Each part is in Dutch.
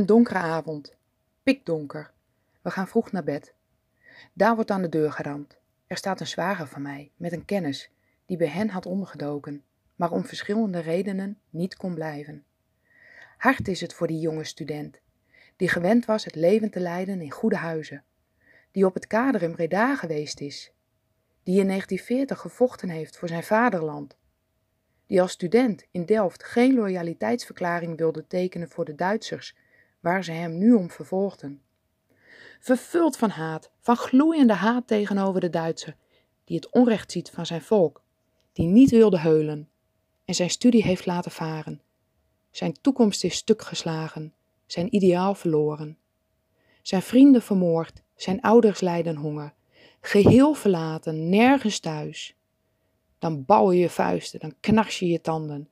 Een donkere avond. Pikdonker. We gaan vroeg naar bed. Daar wordt aan de deur geramd. Er staat een zwager van mij met een kennis die bij hen had ondergedoken, maar om verschillende redenen niet kon blijven. Hard is het voor die jonge student, die gewend was het leven te leiden in goede huizen, die op het kader in Breda geweest is, die in 1940 gevochten heeft voor zijn vaderland, die als student in Delft geen loyaliteitsverklaring wilde tekenen voor de Duitsers, waar ze hem nu om vervolgden. Vervuld van haat, van gloeiende haat tegenover de Duitser, die het onrecht ziet van zijn volk, die niet wilde heulen en zijn studie heeft laten varen. Zijn toekomst is stuk geslagen, zijn ideaal verloren. Zijn vrienden vermoord, zijn ouders lijden honger, geheel verlaten, nergens thuis. Dan bouw je je vuisten, dan knars je je tanden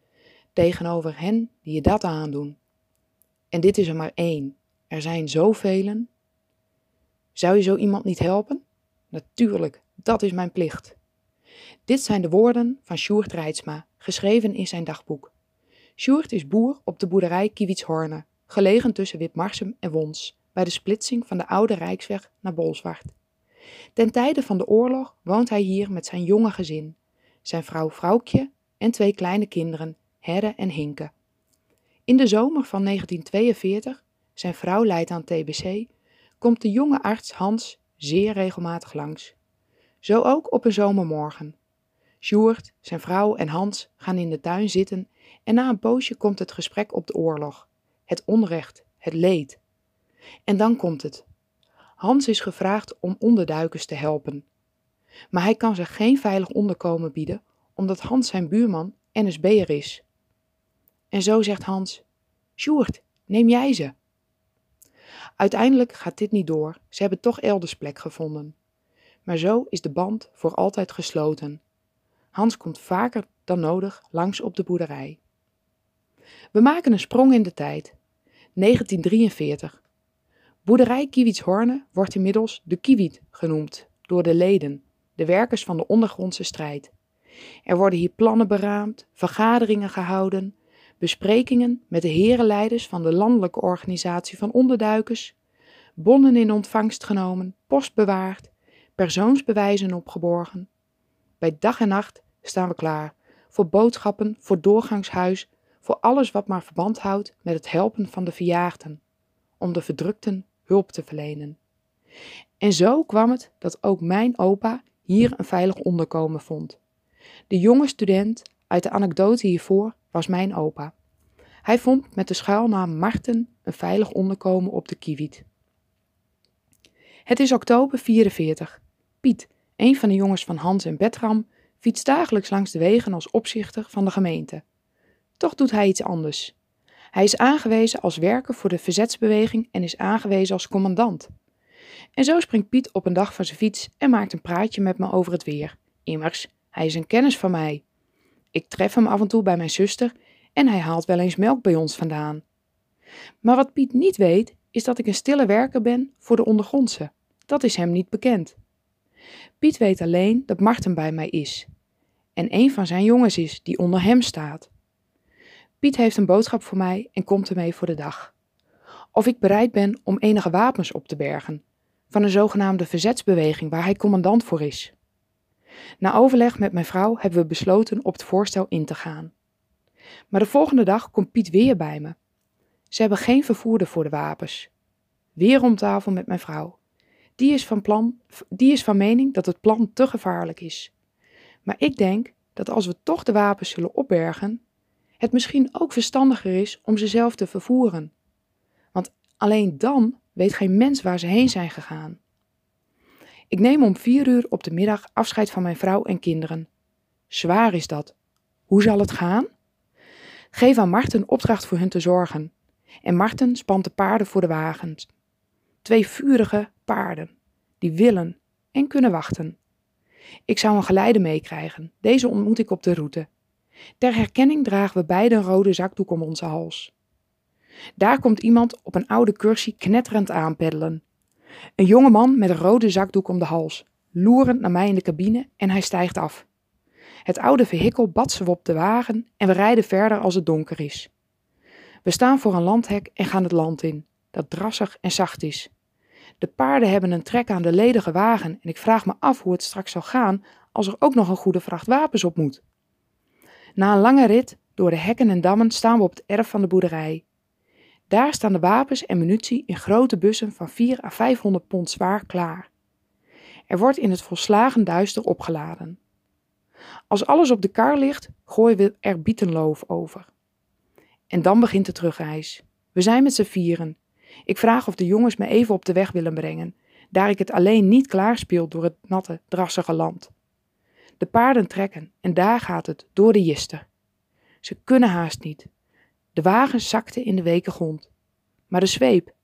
tegenover hen die je dat aandoen. En dit is er maar één. Er zijn zoveel. Zou je zo iemand niet helpen? Natuurlijk, dat is mijn plicht. Dit zijn de woorden van Sjoerd Reitsma, geschreven in zijn dagboek. Sjoerd is boer op de boerderij Kiewitshorne, gelegen tussen Witmarsum en Wons, bij de splitsing van de oude Rijksweg naar Bolsward. Ten tijde van de oorlog woont hij hier met zijn jonge gezin, zijn vrouw Vrouwkje en twee kleine kinderen, Herre en Hinke. In de zomer van 1942, zijn vrouw leidt aan TBC, komt de jonge arts Hans zeer regelmatig langs. Zo ook op een zomermorgen. Sjoerd, zijn vrouw en Hans gaan in de tuin zitten en na een poosje komt het gesprek op de oorlog, het onrecht, het leed. En dan komt het. Hans is gevraagd om onderduikers te helpen. Maar hij kan ze geen veilig onderkomen bieden, omdat Hans zijn buurman NSB'er is. En zo zegt Hans: Sjoerd, neem jij ze. Uiteindelijk gaat dit niet door, ze hebben toch elders plek gevonden. Maar zo is de band voor altijd gesloten. Hans komt vaker dan nodig langs op de boerderij. We maken een sprong in de tijd. 1943. Boerderij Kiewitshorne wordt inmiddels de Kiewit genoemd door de leden, de werkers van de ondergrondse strijd. Er worden hier plannen beraamd, vergaderingen gehouden, besprekingen met de herenleiders van de landelijke organisatie van onderduikers, bonnen in ontvangst genomen, post bewaard, persoonsbewijzen opgeborgen. Bij dag en nacht staan we klaar voor boodschappen, voor doorgangshuis, voor alles wat maar verband houdt met het helpen van de verjaagden, om de verdrukten hulp te verlenen. En zo kwam het dat ook mijn opa hier een veilig onderkomen vond. De jonge student uit de anekdote hiervoor was mijn opa. Hij vond met de schuilnaam Marten een veilig onderkomen op de Kiewiet. Het is oktober 44. Piet, een van de jongens van Hans en Betram, fietst dagelijks langs de wegen als opzichter van de gemeente. Toch doet hij iets anders. Hij is aangewezen als werker voor de verzetsbeweging en is aangewezen als commandant. En zo springt Piet op een dag van zijn fiets en maakt een praatje met me over het weer. Immers, hij is een kennis van mij. Ik tref hem af en toe bij mijn zuster en hij haalt wel eens melk bij ons vandaan. Maar wat Piet niet weet, is dat ik een stille werker ben voor de ondergrondse. Dat is hem niet bekend. Piet weet alleen dat Marten bij mij is en een van zijn jongens is die onder hem staat. Piet heeft een boodschap voor mij en komt ermee voor de dag. Of ik bereid ben om enige wapens op te bergen van een zogenaamde verzetsbeweging waar hij commandant voor is. Na overleg met mijn vrouw hebben we besloten op het voorstel in te gaan. Maar de volgende dag komt Piet weer bij me. Ze hebben geen vervoerder voor de wapens. Weer om tafel met mijn vrouw. Die is van, plan, die is van mening dat het plan te gevaarlijk is. Maar ik denk dat als we toch de wapens zullen opbergen, het misschien ook verstandiger is om ze zelf te vervoeren. Want alleen dan weet geen mens waar ze heen zijn gegaan. Ik neem om vier uur op de middag afscheid van mijn vrouw en kinderen. Zwaar is dat. Hoe zal het gaan? Geef aan Marten opdracht voor hun te zorgen. En Marten spant de paarden voor de wagens. Twee vurige paarden, die willen en kunnen wachten. Ik zou een geleide meekrijgen. Deze ontmoet ik op de route. Ter herkenning dragen we beide een rode zakdoek om onze hals. Daar komt iemand op een oude cursie knetterend aanpeddelen. Een jonge man met een rode zakdoek om de hals, loerend naar mij in de cabine en hij stijgt af. Het oude vehikel batsen we op de wagen en we rijden verder als het donker is. We staan voor een landhek en gaan het land in. dat drassig en zacht is. De paarden hebben een trek aan de ledige wagen en ik vraag me af hoe het straks zal gaan als er ook nog een goede vracht wapens op moet. Na een lange rit door de hekken en dammen staan we op het erf van de boerderij. Daar staan de wapens en munitie in grote bussen van 4 à 500 pond zwaar klaar. Er wordt in het volslagen duister opgeladen. Als alles op de kar ligt, gooien we er bietenloof over. En dan begint de terugreis. We zijn met z'n vieren. Ik vraag of de jongens me even op de weg willen brengen, daar ik het alleen niet klaarspeel door het natte, drassige land. De paarden trekken en daar gaat het, door de jister. Ze kunnen haast niet. De wagen zakte in de weken grond. Maar de zweep.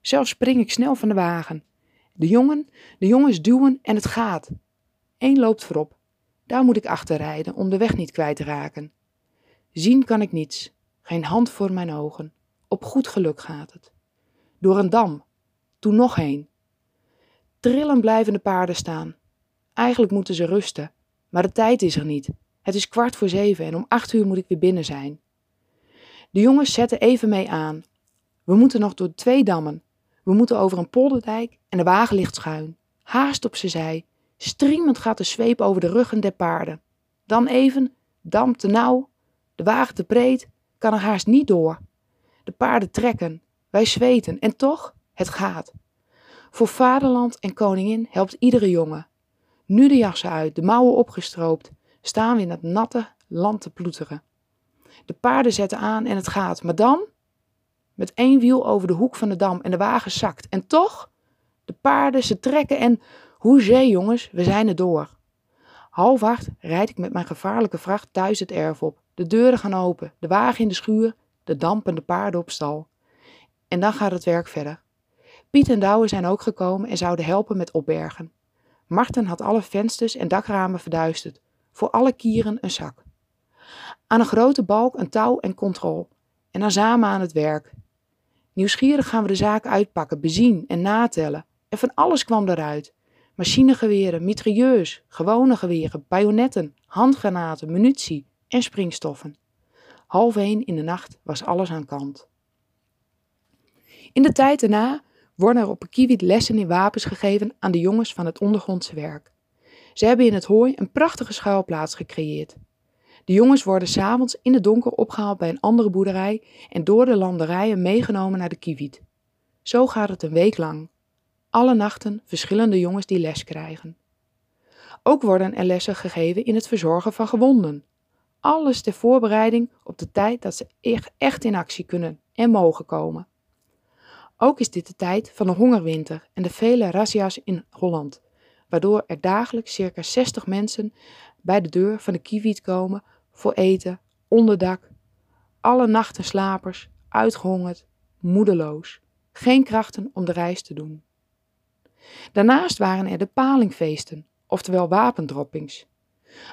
Zelf spring ik snel van de wagen. De jongen, de jongens duwen en het gaat. Eén loopt voorop. Daar moet ik achter rijden om de weg niet kwijt te raken. Zien kan ik niets. Geen hand voor mijn ogen. Op goed geluk gaat het. Door een dam. Toen nog heen. Trillen blijven de paarden staan. Eigenlijk moeten ze rusten, maar de tijd is er niet. Het is kwart voor zeven en om acht uur moet ik weer binnen zijn. De jongens zetten even mee aan. We moeten nog door twee dammen. We moeten over een polderdijk en de wagen ligt schuin. Haast op ze zij. Striemend gaat de zweep over de ruggen der paarden. Dan even, dam te nauw, de wagen te breed, kan er haast niet door. De paarden trekken, wij zweten en toch, het gaat. Voor vaderland en koningin helpt iedere jongen. Nu de jassen uit, de mouwen opgestroopt, staan we in het natte land te ploeteren. De paarden zetten aan en het gaat, maar dan? Met één wiel over de hoek van de dam en de wagen zakt. En toch? De paarden, ze trekken en... Hoezee, jongens, we zijn er door. Half acht rijd ik met mijn gevaarlijke vracht thuis het erf op. De deuren gaan open, de wagen in de schuur, de dampende paarden op stal. En dan gaat het werk verder. Piet en Douwe zijn ook gekomen en zouden helpen met opbergen. Marten had alle vensters en dakramen verduisterd, voor alle kieren een zak. Aan een grote balk een touw en controle, en dan samen aan het werk. Nieuwsgierig gaan we de zaak uitpakken, bezien en natellen. En van alles kwam eruit. Machinegeweren, mitrailleurs, gewone geweren, bajonetten, handgranaten, munitie en springstoffen. Half in de nacht was alles aan kant. In de tijd daarna worden er op Kiewit lessen in wapens gegeven aan de jongens van het ondergrondse werk. Ze hebben in het hooi een prachtige schuilplaats gecreëerd. De jongens worden s'avonds in het donker opgehaald bij een andere boerderij en door de landerijen meegenomen naar de Kiewit. Zo gaat het een week lang. Alle nachten verschillende jongens die les krijgen. Ook worden er lessen gegeven in het verzorgen van gewonden. Alles ter voorbereiding op de tijd dat ze echt in actie kunnen en mogen komen. Ook is dit de tijd van de hongerwinter en de vele razzia's in Holland, waardoor er dagelijks circa 60 mensen bij de deur van de Kiewiet komen voor eten, onderdak, alle nachten slapers, uitgehongerd, moedeloos, geen krachten om de reis te doen. Daarnaast waren er de palingfeesten, oftewel wapendroppings.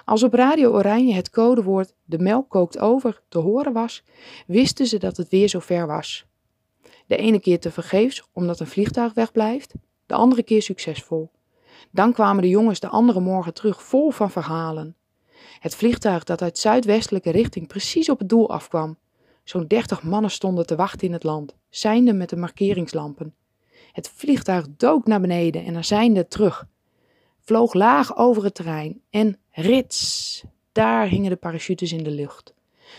Als op Radio Oranje het codewoord de melk kookt over te horen was, wisten ze dat het weer zover was. De ene keer te vergeefs omdat een vliegtuig wegblijft, de andere keer succesvol. Dan kwamen de jongens de andere morgen terug vol van verhalen. Het vliegtuig dat uit zuidwestelijke richting precies op het doel afkwam. Zo'n dertig mannen stonden te wachten in het land, zijnde met de markeringslampen. Het vliegtuig dook naar beneden en er zijnde terug. Vloog laag over het terrein en rits, daar hingen de parachutes in de lucht.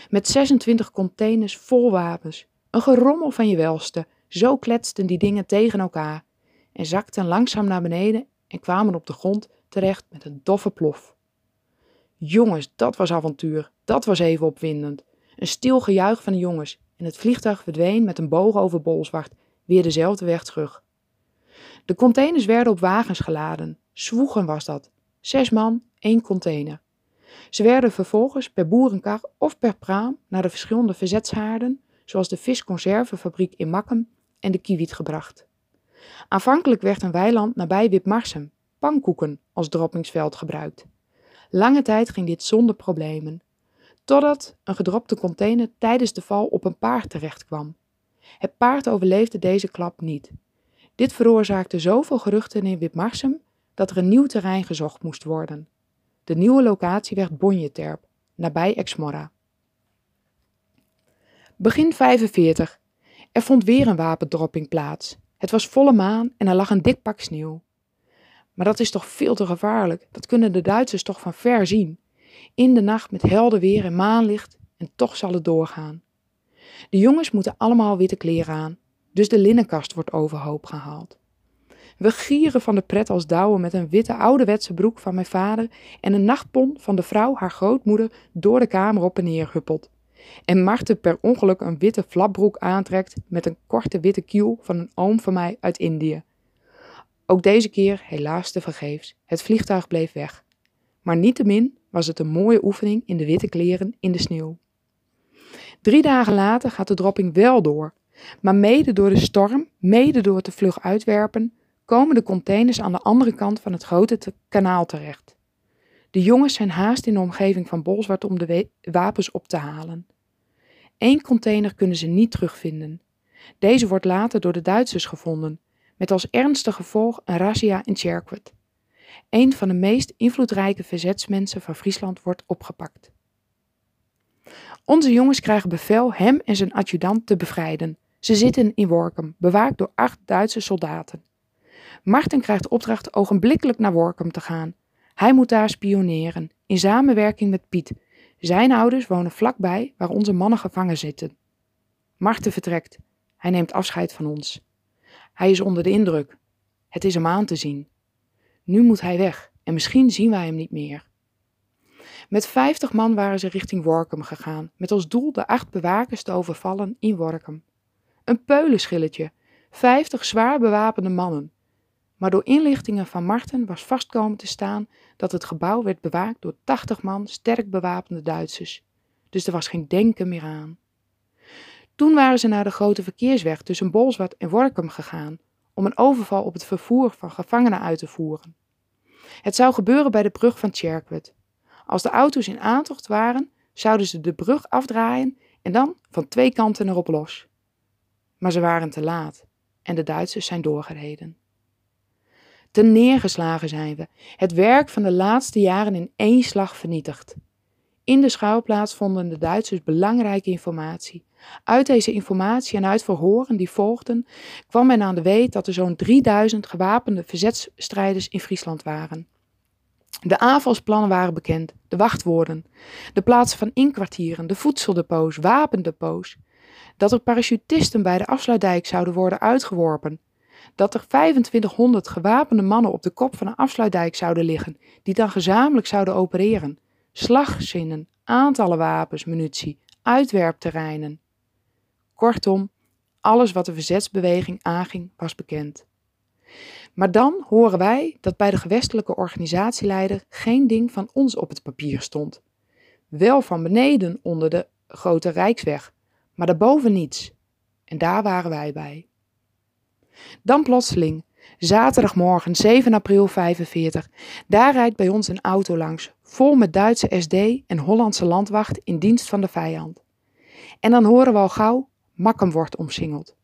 Met 26 containers vol wapens, een gerommel van je welste, zo kletsten die dingen tegen elkaar en zakten langzaam naar beneden en kwamen op de grond terecht met een doffe plof. Jongens, dat was avontuur, dat was even opwindend. Een stil gejuich van de jongens en het vliegtuig verdween met een boog over Bolsward weer dezelfde weg terug. De containers werden op wagens geladen. Zwoegen was dat. Zes man, één container. Ze werden vervolgens per boerenkar of per praam naar de verschillende verzetshaarden, zoals de visconservenfabriek in Makkum en de Kiewiet gebracht. Aanvankelijk werd een weiland nabij Wipmarsum, pannenkoeken, als droppingsveld gebruikt. Lange tijd ging dit zonder problemen, totdat een gedropte container tijdens de val op een paard terecht kwam. Het paard overleefde deze klap niet. Dit veroorzaakte zoveel geruchten in Wipmarsum dat er een nieuw terrein gezocht moest worden. De nieuwe locatie werd Bonjeterp, nabij Exmora. Begin 45. Er vond weer een wapendropping plaats. Het was volle maan en er lag een dik pak sneeuw. Maar dat is toch veel te gevaarlijk, dat kunnen de Duitsers toch van ver zien. In de nacht met helder weer en maanlicht en toch zal het doorgaan. De jongens moeten allemaal witte kleren aan, dus de linnenkast wordt overhoop gehaald. We gieren van de pret als Douwe met een witte ouderwetse broek van mijn vader en een nachtpon van de vrouw haar grootmoeder door de kamer op en neer huppelt. En Marten per ongeluk een witte flapbroek aantrekt met een korte witte kiel van een oom van mij uit Indië. Ook deze keer helaas te vergeefs. Het vliegtuig bleef weg. Maar niettemin was het een mooie oefening in de witte kleren in de sneeuw. Drie dagen later gaat de dropping wel door, maar mede door de storm, mede door te vlug uitwerpen, komen de containers aan de andere kant van het grote kanaal terecht. De jongens zijn haast in de omgeving van Bolsward om de wapens op te halen. Eén container kunnen ze niet terugvinden. Deze wordt later door de Duitsers gevonden, met als ernstig gevolg een razzia in Tjerkwet. Een van de meest invloedrijke verzetsmensen van Friesland wordt opgepakt. Onze jongens krijgen bevel hem en zijn adjudant te bevrijden. Ze zitten in Workum, bewaakt door acht Duitse soldaten. Martin krijgt opdracht ogenblikkelijk naar Workum te gaan. Hij moet daar spioneren, in samenwerking met Piet. Zijn ouders wonen vlakbij waar onze mannen gevangen zitten. Marten vertrekt. Hij neemt afscheid van ons. Hij is onder de indruk. Het is hem aan te zien. Nu moet hij weg en misschien zien wij hem niet meer. Met vijftig man waren ze richting Workum gegaan, met als doel de acht bewakers te overvallen in Workum. Een peulenschilletje, vijftig zwaar bewapende mannen. Maar door inlichtingen van Marten was vastkomen te staan dat het gebouw werd bewaakt door tachtig man sterk bewapende Duitsers. Dus er was geen denken meer aan. Toen waren ze naar de grote verkeersweg tussen Bolsward en Workum gegaan om een overval op het vervoer van gevangenen uit te voeren. Het zou gebeuren bij de brug van Tjerkwet. Als de auto's in aantocht waren, zouden ze de brug afdraaien en dan van twee kanten erop los. Maar ze waren te laat en de Duitsers zijn doorgereden. Ten neergeslagen zijn we, het werk van de laatste jaren in één slag vernietigd. In de schouwplaats vonden de Duitsers belangrijke informatie. Uit deze informatie en uit verhoren die volgden, kwam men aan de weet dat er zo'n 3000 gewapende verzetsstrijders in Friesland waren. De aanvalsplannen waren bekend, de wachtwoorden, de plaatsen van inkwartieren, de voedseldepots, wapendepots. Dat er parachutisten bij de afsluitdijk zouden worden uitgeworpen. Dat er 2500 gewapende mannen op de kop van een afsluitdijk zouden liggen, die dan gezamenlijk zouden opereren. Slagzinnen, aantallen wapens, munitie, uitwerpterreinen. Kortom, alles wat de verzetsbeweging aanging was bekend. Maar dan horen wij dat bij de gewestelijke organisatieleider geen ding van ons op het papier stond. Wel van beneden onder de grote Rijksweg, maar daarboven niets. En daar waren wij bij. Dan plotseling, zaterdagmorgen 7 april 45, daar rijdt bij ons een auto langs, vol met Duitse SD en Hollandse landwacht in dienst van de vijand. En dan horen we al gauw, Makkem wordt omsingeld.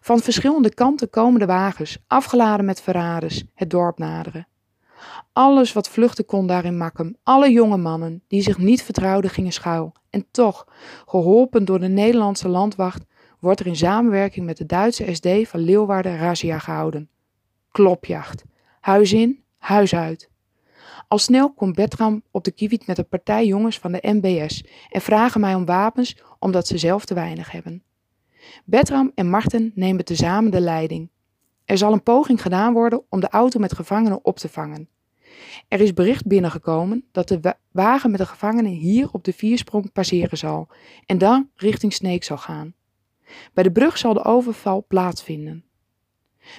Van verschillende kanten komen de wagens, afgeladen met verraders, het dorp naderen. Alles wat vluchten kon daar in Makkum, alle jonge mannen die zich niet vertrouwden gingen schuil. En toch, geholpen door de Nederlandse landwacht, wordt er in samenwerking met de Duitse SD van Leeuwarden razzia gehouden. Klopjacht. Huis in, huis uit. Al snel komt Bertram op de kiewit met een partij jongens van de MBS en vragen mij om wapens omdat ze zelf te weinig hebben. Bertram en Marten nemen tezamen de leiding. Er zal een poging gedaan worden om de auto met gevangenen op te vangen. Er is bericht binnengekomen dat de wagen met de gevangenen hier op de viersprong passeren zal en dan richting Sneek zal gaan. Bij de brug zal de overval plaatsvinden.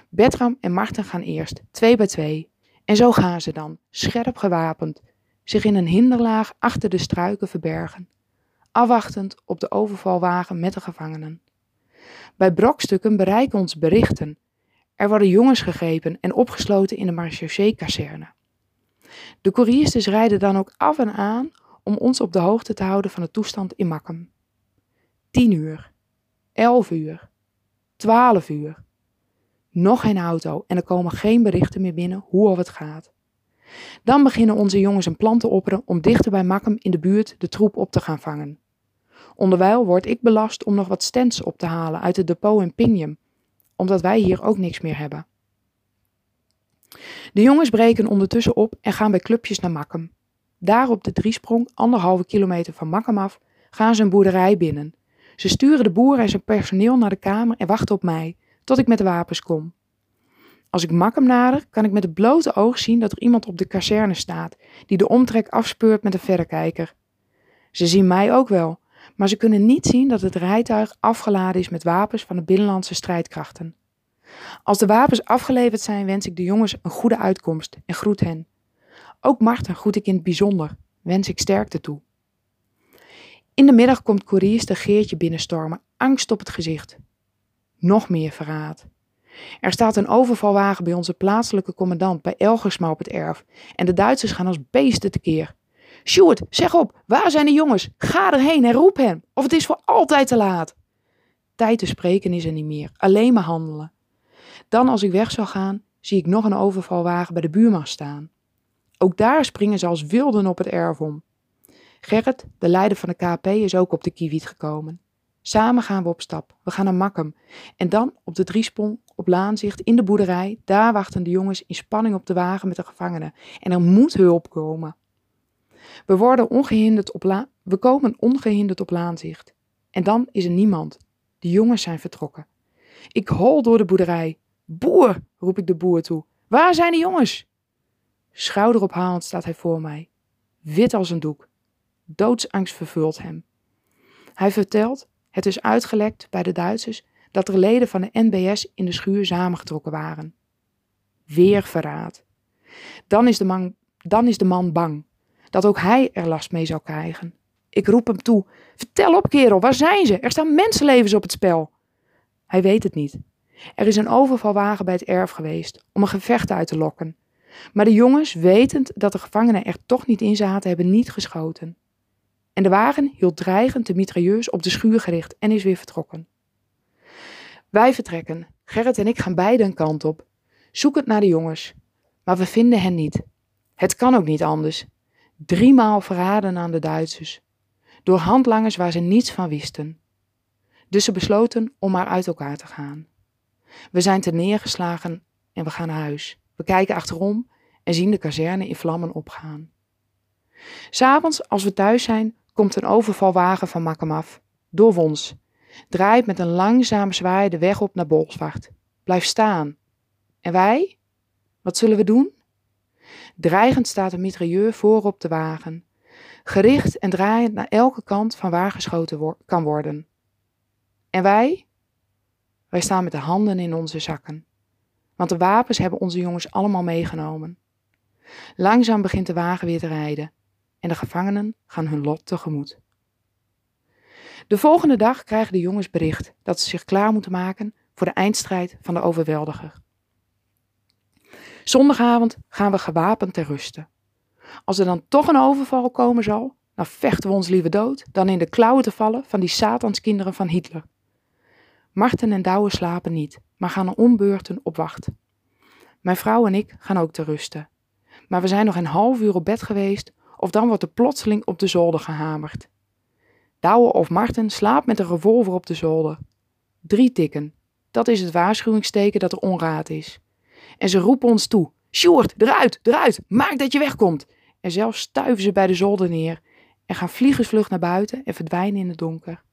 Bertram en Marten gaan eerst, twee bij twee. En zo gaan ze dan, scherp gewapend, zich in een hinderlaag achter de struiken verbergen, afwachtend op de overvalwagen met de gevangenen. Bij brokstukken bereiken ons berichten. Er worden jongens gegrepen en opgesloten in de marechaussee-kazerne. De courierstes rijden dan ook af en aan om ons op de hoogte te houden van de toestand in Makkum. Tien uur, elf uur, twaalf uur. Nog geen auto en er komen geen berichten meer binnen hoe of het gaat. Dan beginnen onze jongens een plan te opperen om dichter bij Makkum in de buurt de troep op te gaan vangen. Onderwijl word ik belast om nog wat stands op te halen uit het depot in Pingjum, omdat wij hier ook niks meer hebben. De jongens breken ondertussen op en gaan bij clubjes naar Makkum. Daar op de driesprong, anderhalve kilometer van Makkum af, gaan ze een boerderij binnen. Ze sturen de boer en zijn personeel naar de kamer en wachten op mij, tot ik met de wapens kom. Als ik Makkum nader, kan ik met het blote oog zien dat er iemand op de kazerne staat, die de omtrek afspeurt met een verrekijker. Ze zien mij ook wel, maar ze kunnen niet zien dat het rijtuig afgeladen is met wapens van de binnenlandse strijdkrachten. Als de wapens afgeleverd zijn, wens ik de jongens een goede uitkomst en groet hen. Ook Marten groet ik in het bijzonder, wens ik sterkte toe. In de middag komt koerierster Geertje binnenstormen, angst op het gezicht. Nog meer verraad. Er staat een overvalwagen bij onze plaatselijke commandant bij Elgersma op het erf en de Duitsers gaan als beesten tekeer. Sjoerd, zeg op, waar zijn de jongens? Ga erheen en roep hen, of het is voor altijd te laat. Tijd te spreken is er niet meer, alleen maar handelen. Dan als ik weg zou gaan, zie ik nog een overvalwagen bij de buurman staan. Ook daar springen ze als wilden op het erf om. Gerrit, de leider van de KP, is ook op de kiewiet gekomen. Samen gaan we op stap. We gaan naar Makkum. En dan op de driesprong op Laanzicht in de boerderij. Daar wachten de jongens in spanning op de wagen met de gevangenen. En er moet hulp komen. We, worden ongehinderd op la we komen ongehinderd op Laanzicht. En dan is er niemand. De jongens zijn vertrokken. Ik hol door de boerderij. Boer, roep ik de boer toe. Waar zijn de jongens? Schouderophalend staat hij voor mij. Wit als een doek. Doodsangst vervult hem. Hij vertelt, het is uitgelekt bij de Duitsers, dat er leden van de NBS in de schuur samengetrokken waren. Weer verraad. Dan is de man, dan is de man bang dat ook hij er last mee zou krijgen. Ik roep hem toe: Vertel op, kerel, waar zijn ze? Er staan mensenlevens op het spel. Hij weet het niet. Er is een overvalwagen bij het erf geweest om een gevecht uit te lokken. Maar de jongens, wetend dat de gevangenen er toch niet in zaten, hebben niet geschoten. En de wagen hield dreigend de mitrailleurs op de schuur gericht en is weer vertrokken. Wij vertrekken. Gerrit en ik gaan beide een kant op. Zoekend naar de jongens. Maar we vinden hen niet. Het kan ook niet anders. Driemaal verraden aan de Duitsers. Door handlangers waar ze niets van wisten. Dus ze besloten om maar uit elkaar te gaan. We zijn te neergeslagen en we gaan naar huis. We kijken achterom en zien de kazerne in vlammen opgaan. S'avonds, als we thuis zijn, komt een overvalwagen van Makkem af. Door Wons. Draait met een langzaam zwaai de weg op naar Bolsward. Blijf staan. En wij? Wat zullen we doen? Dreigend staat een mitrailleur voorop de wagen. Gericht en draaiend naar elke kant van waar geschoten kan worden. En wij? Wij staan met de handen in onze zakken. Want de wapens hebben onze jongens allemaal meegenomen. Langzaam begint de wagen weer te rijden en de gevangenen gaan hun lot tegemoet. De volgende dag krijgen de jongens bericht dat ze zich klaar moeten maken voor de eindstrijd van de overweldiger. Zondagavond gaan we gewapend ter ruste. Als er dan toch een overval komen zal, dan vechten we ons liever dood dan in de klauwen te vallen van die satanskinderen van Hitler. Marten en Douwe slapen niet, maar gaan om beurten op wacht. Mijn vrouw en ik gaan ook ter rusten. Maar we zijn nog een half uur op bed geweest of dan wordt er plotseling op de zolder gehamerd. Douwe of Marten slaapt met een revolver op de zolder. Drie tikken. Dat is het waarschuwingsteken dat er onraad is. En ze roepen ons toe: Sjoerd, eruit, eruit, maak dat je wegkomt. En zelf stuiven ze bij de zolder neer en gaan vliegensvlug naar buiten en verdwijnen in het donker.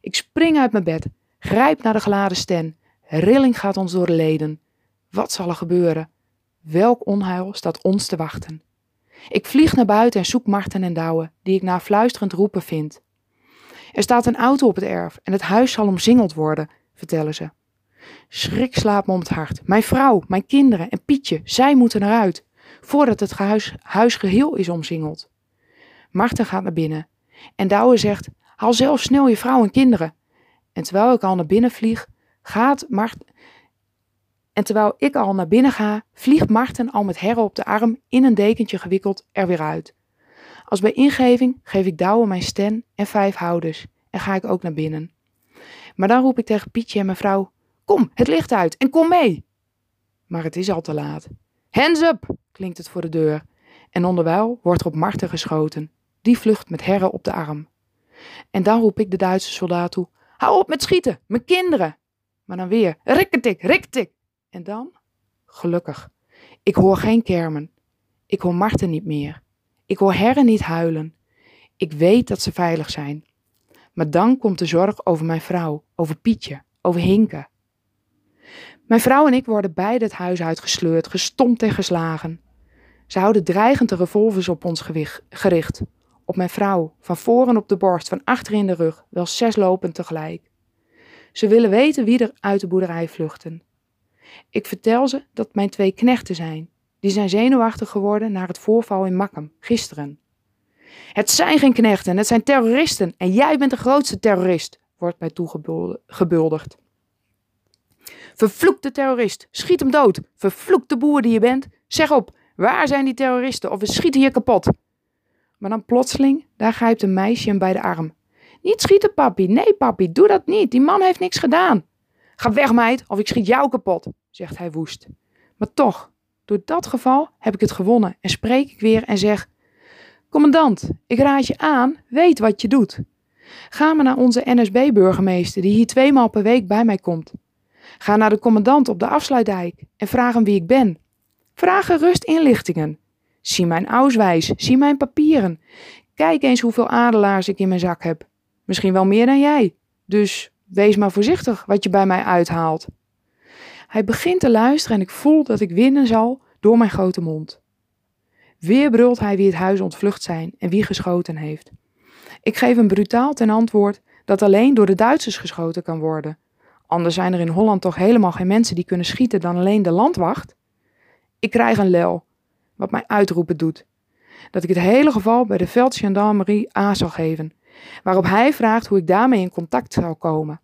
Ik spring uit mijn bed, grijp naar de geladen sten. Rilling gaat ons door de leden. Wat zal er gebeuren? Welk onheil staat ons te wachten? Ik vlieg naar buiten en zoek Marten en Douwe, die ik na fluisterend roepen vind. Er staat een auto op het erf en het huis zal omzingeld worden, vertellen ze. Schrik slaapt me om het hart. Mijn vrouw, mijn kinderen en Pietje, zij moeten eruit, voordat het huis, huis geheel is omzingeld. Marten gaat naar binnen en Douwe zegt, haal zelf snel je vrouw en kinderen. En terwijl ik al naar binnen vlieg, gaat Marten en terwijl ik al naar binnen ga, vliegt Marten al met Herre op de arm in een dekentje gewikkeld er weer uit. Als bij ingeving geef ik Douwe mijn sten en vijf houders en ga ik ook naar binnen. Maar dan roep ik tegen Pietje en mevrouw: Kom, het licht uit en kom mee! Maar het is al te laat. Hands up! klinkt het voor de deur. En onderwijl wordt er op Marten geschoten. Die vlucht met Herre op de arm. En dan roep ik de Duitse soldaat toe: Hou op met schieten, mijn kinderen! Maar dan weer: Rikketik, rikketik! En dan? Gelukkig. Ik hoor geen kermen. Ik hoor Marten niet meer. Ik hoor herren niet huilen. Ik weet dat ze veilig zijn. Maar dan komt de zorg over mijn vrouw, over Pietje, over Hinke. Mijn vrouw en ik worden beide het huis uitgesleurd, gestompt en geslagen. Ze houden dreigend de revolvers op ons gericht. Op mijn vrouw, van voren op de borst, van achter in de rug, wel zes lopend tegelijk. Ze willen weten wie er uit de boerderij vluchten. Ik vertel ze dat mijn twee knechten zijn. Die zijn zenuwachtig geworden na het voorval in Makkum, gisteren. Het zijn geen knechten, het zijn terroristen en jij bent de grootste terrorist, wordt mij toegebuldigd. Vervloekte terrorist, schiet hem dood. Vervloekte boer die je bent, zeg op, waar zijn die terroristen of we schieten je kapot. Maar dan plotseling, daar grijpt een meisje hem bij de arm. Niet schieten, papi. Nee, papi, doe dat niet. Die man heeft niks gedaan. Ga weg, meid, of ik schiet jou kapot, zegt hij woest. Maar toch, door dat geval heb ik het gewonnen en spreek ik weer en zeg: Commandant, ik raad je aan, weet wat je doet. Ga maar naar onze NSB-burgemeester, die hier tweemaal per week bij mij komt. Ga naar de commandant op de afsluitdijk en vraag hem wie ik ben. Vraag gerust inlichtingen. Zie mijn auswijs, zie mijn papieren. Kijk eens hoeveel adelaars ik in mijn zak heb. Misschien wel meer dan jij. Dus wees maar voorzichtig wat je bij mij uithaalt. Hij begint te luisteren en ik voel dat ik winnen zal door mijn grote mond. Weer brult hij wie het huis ontvlucht zijn en wie geschoten heeft. Ik geef hem brutaal ten antwoord dat alleen door de Duitsers geschoten kan worden. Anders zijn er in Holland toch helemaal geen mensen die kunnen schieten dan alleen de landwacht? Ik krijg een lel, wat mij uitroepen doet. Dat ik het hele geval bij de veldgendarmerie aan zal geven, waarop hij vraagt hoe ik daarmee in contact zal komen.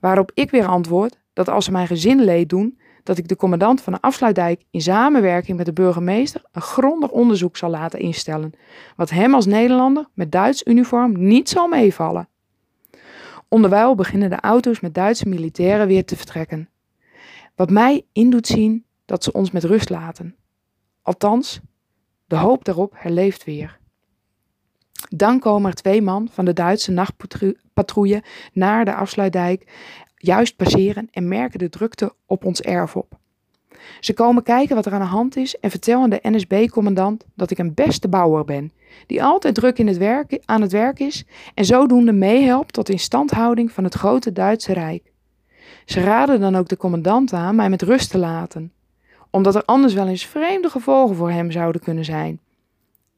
Waarop ik weer antwoord dat als ze mijn gezin leed doen, dat ik de commandant van de afsluitdijk in samenwerking met de burgemeester een grondig onderzoek zal laten instellen, wat hem als Nederlander met Duits uniform niet zal meevallen. Onderwijl beginnen de auto's met Duitse militairen weer te vertrekken. Wat mij in doet zien dat ze ons met rust laten. Althans, de hoop daarop herleeft weer. Dan komen er twee man van de Duitse nachtpatrouille naar de afsluitdijk juist passeren en merken de drukte op ons erf op. Ze komen kijken wat er aan de hand is en vertellen de NSB-commandant dat ik een beste bouwer ben, die altijd druk in het werk, aan het werk is en zodoende meehelpt tot instandhouding van het grote Duitse Rijk. Ze raden dan ook de commandant aan mij met rust te laten, omdat er anders wel eens vreemde gevolgen voor hem zouden kunnen zijn.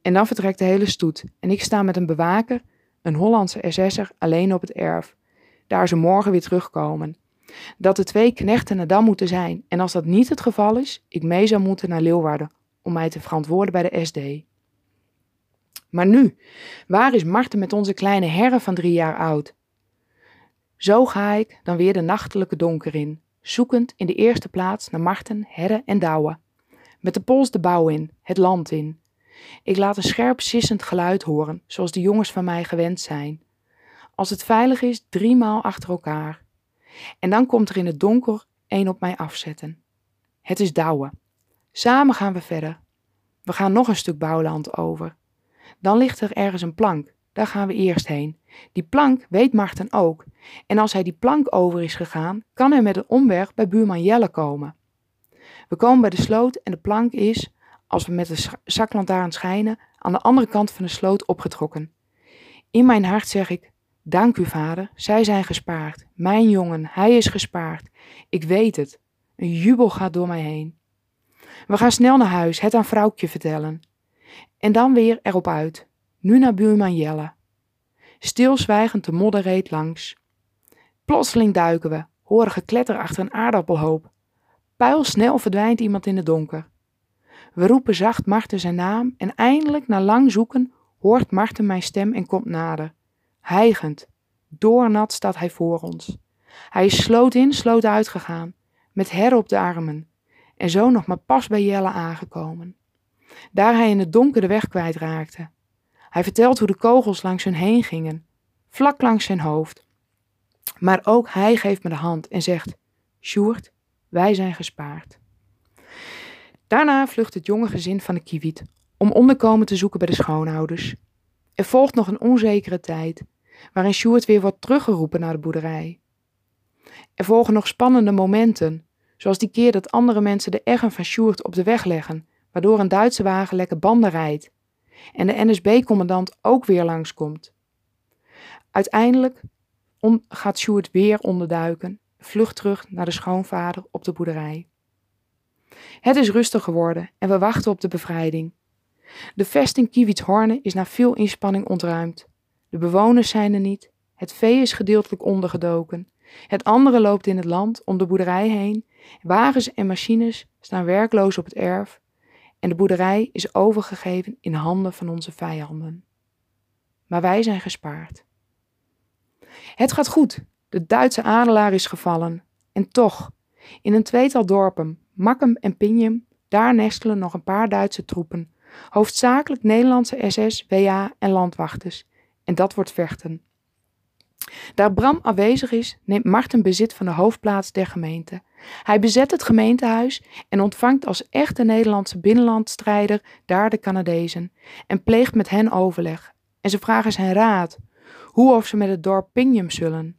En dan vertrekt de hele stoet en ik sta met een bewaker, een Hollandse SS'er, alleen op het erf daar ze morgen weer terugkomen. Dat de twee knechten er dan moeten zijn en als dat niet het geval is, ik mee zou moeten naar Leeuwarden om mij te verantwoorden bij de SD. Maar nu, waar is Marten met onze kleine herre van drie jaar oud? Zo ga ik dan weer de nachtelijke donker in, zoekend in de eerste plaats naar Marten, herre en Douwe. Met de pols de bouw in, het land in. Ik laat een scherp sissend geluid horen, zoals de jongens van mij gewend zijn als het veilig is, drie maal achter elkaar. En dan komt er in het donker één op mij afzetten. Het is Douwe. Samen gaan we verder. We gaan nog een stuk bouwland over. Dan ligt er ergens een plank. Daar gaan we eerst heen. Die plank weet Marten ook. En als hij die plank over is gegaan, kan hij met een omweg bij buurman Jelle komen. We komen bij de sloot en de plank is, als we met de zaklantaarn schijnen, aan de andere kant van de sloot opgetrokken. In mijn hart zeg ik: Dank u, vader, zij zijn gespaard. Mijn jongen, hij is gespaard. Ik weet het. Een jubel gaat door mij heen. We gaan snel naar huis, het aan vrouwtje vertellen. En dan weer erop uit. Nu naar buurman Jelle. Stilzwijgend de modder reed langs. Plotseling duiken we, horen gekletter achter een aardappelhoop. snel verdwijnt iemand in het donker. We roepen zacht Marten zijn naam en eindelijk, na lang zoeken, hoort Marten mijn stem en komt nader. Hijgend, doornat staat hij voor ons. Hij is sloot in, sloot uitgegaan, met her op de armen, en zo nog maar pas bij Jelle aangekomen. Daar hij in het donker de weg kwijtraakte. Hij vertelt hoe de kogels langs hun heen gingen, vlak langs zijn hoofd. Maar ook hij geeft me de hand en zegt: Sjoerd, wij zijn gespaard. Daarna vlucht het jonge gezin van de Kiewiet om onderkomen te zoeken bij de schoonouders. Er volgt nog een onzekere tijd. Waarin Sjoerd weer wordt teruggeroepen naar de boerderij. Er volgen nog spannende momenten, zoals die keer dat andere mensen de eggen van Sjoerd op de weg leggen, waardoor een Duitse wagen lekker banden rijdt en de NSB-commandant ook weer langskomt. Uiteindelijk gaat Sjoerd weer onderduiken, vlucht terug naar de schoonvader op de boerderij. Het is rustig geworden en we wachten op de bevrijding. De vesting Kiewitshorne is na veel inspanning ontruimd. De bewoners zijn er niet, het vee is gedeeltelijk ondergedoken. Het andere loopt in het land om de boerderij heen. Wagens en machines staan werkloos op het erf. En de boerderij is overgegeven in handen van onze vijanden. Maar wij zijn gespaard. Het gaat goed. De Duitse adelaar is gevallen. En toch, in een tweetal dorpen, Makkum en Pinjum, daar nestelen nog een paar Duitse troepen. Hoofdzakelijk Nederlandse SS, WA en landwachters. En dat wordt vechten. Daar Bram afwezig is, neemt Marten bezit van de hoofdplaats der gemeente. Hij bezet het gemeentehuis en ontvangt als echte Nederlandse binnenlandstrijder daar de Canadezen en pleegt met hen overleg. En ze vragen zijn raad, hoe of ze met het dorp Pingjum zullen.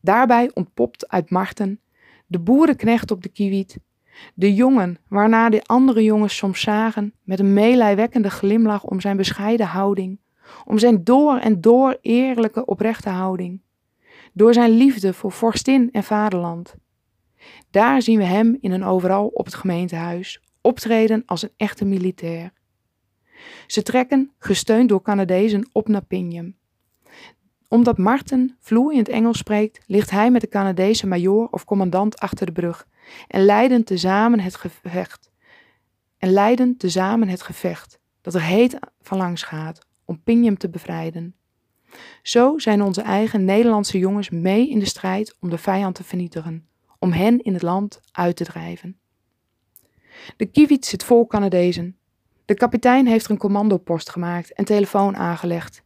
Daarbij ontpopt uit Marten de boerenknecht op de kiewiet, de jongen waarna de andere jongens soms zagen met een meelijwekkende glimlach om zijn bescheiden houding, om zijn door en door eerlijke oprechte houding, door zijn liefde voor vorstin en vaderland. Daar zien we hem in een overal op het gemeentehuis optreden als een echte militair. Ze trekken, gesteund door Canadezen, op naar. Omdat Martin vloeiend Engels spreekt, ligt hij met de Canadese majoor of commandant achter de brug en leiden tezamen het gevecht. En leiden tezamen het gevecht dat er heet van langs gaat om Pinjum te bevrijden. Zo zijn onze eigen Nederlandse jongens mee in de strijd om de vijand te vernietigen, om hen in het land uit te drijven. De Kiewit zit vol Canadezen. De kapitein heeft er een commandopost gemaakt en telefoon aangelegd.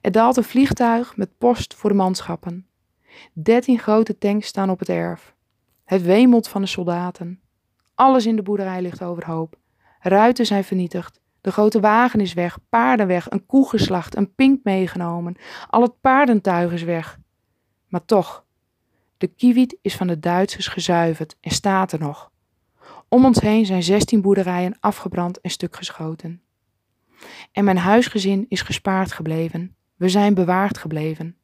Er daalt een vliegtuig met post voor de manschappen. Dertien grote tanks staan op het erf. Het wemelt van de soldaten. Alles in de boerderij ligt overhoop. Ruiten zijn vernietigd. De grote wagen is weg, paarden weg, een koe geslacht, een pink meegenomen. Al het paardentuig is weg. Maar toch, de kiewiet is van de Duitsers gezuiverd en staat er nog. Om ons heen zijn zestien boerderijen afgebrand en stuk geschoten. En mijn huisgezin is gespaard gebleven. We zijn bewaard gebleven.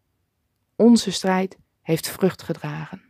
Onze strijd heeft vrucht gedragen.